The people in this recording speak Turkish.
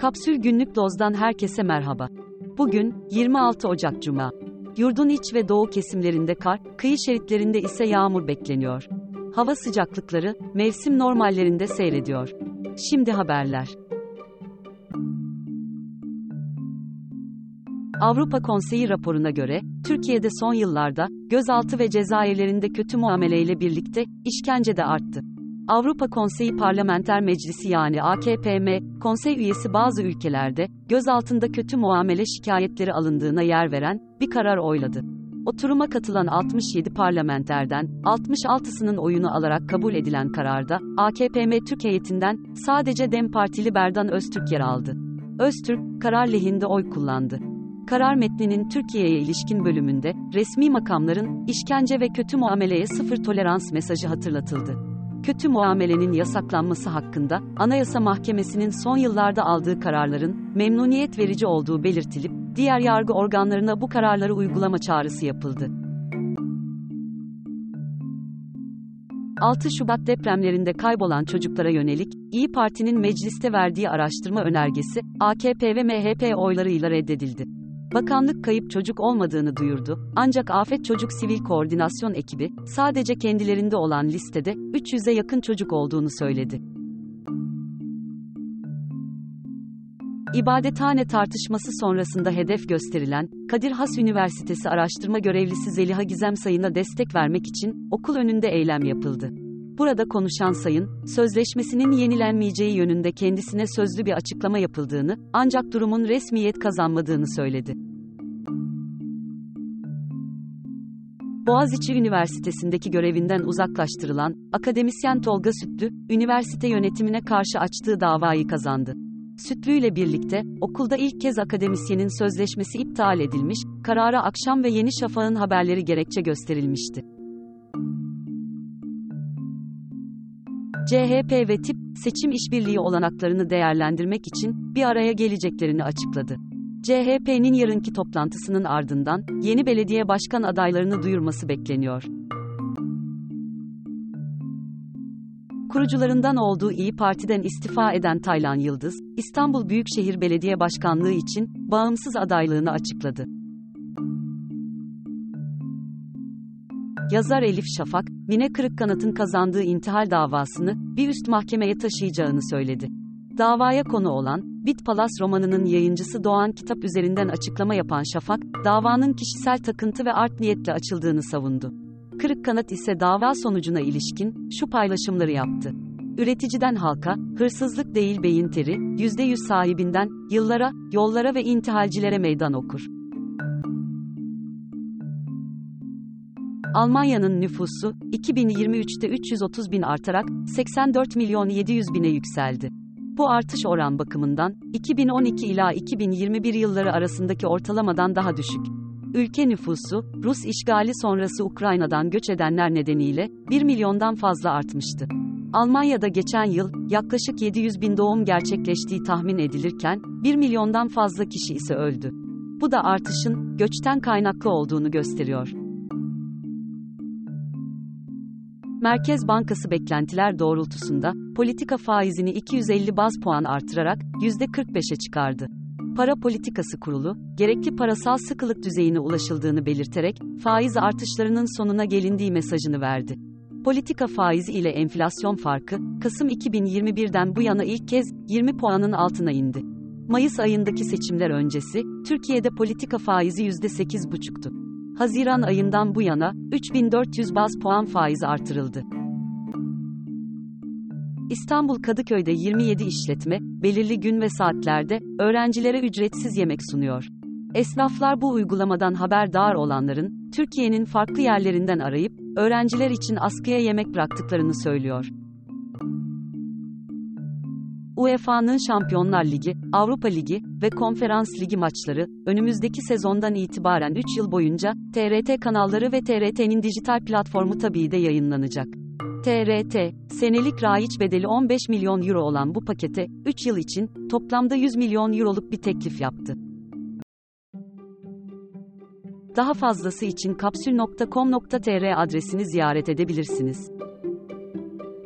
Kapsül Günlük Doz'dan herkese merhaba. Bugün 26 Ocak Cuma. Yurdun iç ve doğu kesimlerinde kar, kıyı şeritlerinde ise yağmur bekleniyor. Hava sıcaklıkları mevsim normallerinde seyrediyor. Şimdi haberler. Avrupa Konseyi raporuna göre, Türkiye'de son yıllarda, gözaltı ve cezaevlerinde kötü muameleyle birlikte, işkence de arttı. Avrupa Konseyi Parlamenter Meclisi yani AKPM, konsey üyesi bazı ülkelerde, gözaltında kötü muamele şikayetleri alındığına yer veren, bir karar oyladı. Oturuma katılan 67 parlamenterden, 66'sının oyunu alarak kabul edilen kararda, AKPM Türk heyetinden, sadece DEM Partili Berdan Öztürk yer aldı. Öztürk, karar lehinde oy kullandı. Karar metninin Türkiye'ye ilişkin bölümünde, resmi makamların, işkence ve kötü muameleye sıfır tolerans mesajı hatırlatıldı. Kötü muamelenin yasaklanması hakkında, Anayasa Mahkemesi'nin son yıllarda aldığı kararların, memnuniyet verici olduğu belirtilip, diğer yargı organlarına bu kararları uygulama çağrısı yapıldı. 6 Şubat depremlerinde kaybolan çocuklara yönelik, İyi Parti'nin mecliste verdiği araştırma önergesi, AKP ve MHP oylarıyla reddedildi. Bakanlık kayıp çocuk olmadığını duyurdu, ancak Afet Çocuk Sivil Koordinasyon Ekibi, sadece kendilerinde olan listede, 300'e yakın çocuk olduğunu söyledi. İbadethane tartışması sonrasında hedef gösterilen, Kadir Has Üniversitesi araştırma görevlisi Zeliha Gizem Sayın'a destek vermek için, okul önünde eylem yapıldı. Burada konuşan Sayın, sözleşmesinin yenilenmeyeceği yönünde kendisine sözlü bir açıklama yapıldığını, ancak durumun resmiyet kazanmadığını söyledi. Boğaziçi Üniversitesi'ndeki görevinden uzaklaştırılan, akademisyen Tolga Sütlü, üniversite yönetimine karşı açtığı davayı kazandı. Sütlü ile birlikte, okulda ilk kez akademisyenin sözleşmesi iptal edilmiş, karara akşam ve Yeni Şafak'ın haberleri gerekçe gösterilmişti. CHP ve TİP, seçim işbirliği olanaklarını değerlendirmek için bir araya geleceklerini açıkladı. CHP'nin yarınki toplantısının ardından yeni belediye başkan adaylarını duyurması bekleniyor. Kurucularından olduğu İyi Parti'den istifa eden Taylan Yıldız, İstanbul Büyükşehir Belediye Başkanlığı için bağımsız adaylığını açıkladı. Yazar Elif Şafak, Mine Kırıkkanat'ın kazandığı intihal davasını bir üst mahkemeye taşıyacağını söyledi. Davaya konu olan Bit Palas romanının yayıncısı Doğan Kitap üzerinden açıklama yapan Şafak, davanın kişisel takıntı ve art niyetle açıldığını savundu. Kırıkkanat ise dava sonucuna ilişkin şu paylaşımları yaptı. Üreticiden halka, hırsızlık değil beyin teri, %100 sahibinden, yıllara, yollara ve intihalcilere meydan okur. Almanya'nın nüfusu, 2023'te 330 bin artarak, 84 milyon 700 bine yükseldi. Bu artış oran bakımından, 2012 ila 2021 yılları arasındaki ortalamadan daha düşük. Ülke nüfusu, Rus işgali sonrası Ukrayna'dan göç edenler nedeniyle, 1 milyondan fazla artmıştı. Almanya'da geçen yıl, yaklaşık 700 bin doğum gerçekleştiği tahmin edilirken, 1 milyondan fazla kişi ise öldü. Bu da artışın, göçten kaynaklı olduğunu gösteriyor. Merkez Bankası beklentiler doğrultusunda, politika faizini 250 baz puan artırarak, %45'e çıkardı. Para Politikası Kurulu, gerekli parasal sıkılık düzeyine ulaşıldığını belirterek, faiz artışlarının sonuna gelindiği mesajını verdi. Politika faizi ile enflasyon farkı, Kasım 2021'den bu yana ilk kez 20 puanın altına indi. Mayıs ayındaki seçimler öncesi, Türkiye'de politika faizi %8,5'tu. Haziran ayından bu yana 3400 baz puan faiz artırıldı. İstanbul Kadıköy'de 27 işletme, belirli gün ve saatlerde, öğrencilere ücretsiz yemek sunuyor. Esnaflar bu uygulamadan haberdar olanların, Türkiye'nin farklı yerlerinden arayıp, öğrenciler için askıya yemek bıraktıklarını söylüyor. UEFA'nın Şampiyonlar Ligi, Avrupa Ligi ve Konferans Ligi maçları önümüzdeki sezondan itibaren 3 yıl boyunca TRT kanalları ve TRT'nin dijital platformu tabii de yayınlanacak. TRT, senelik raiç bedeli 15 milyon euro olan bu pakete 3 yıl için toplamda 100 milyon euroluk bir teklif yaptı. Daha fazlası için kapsül.com.tr adresini ziyaret edebilirsiniz.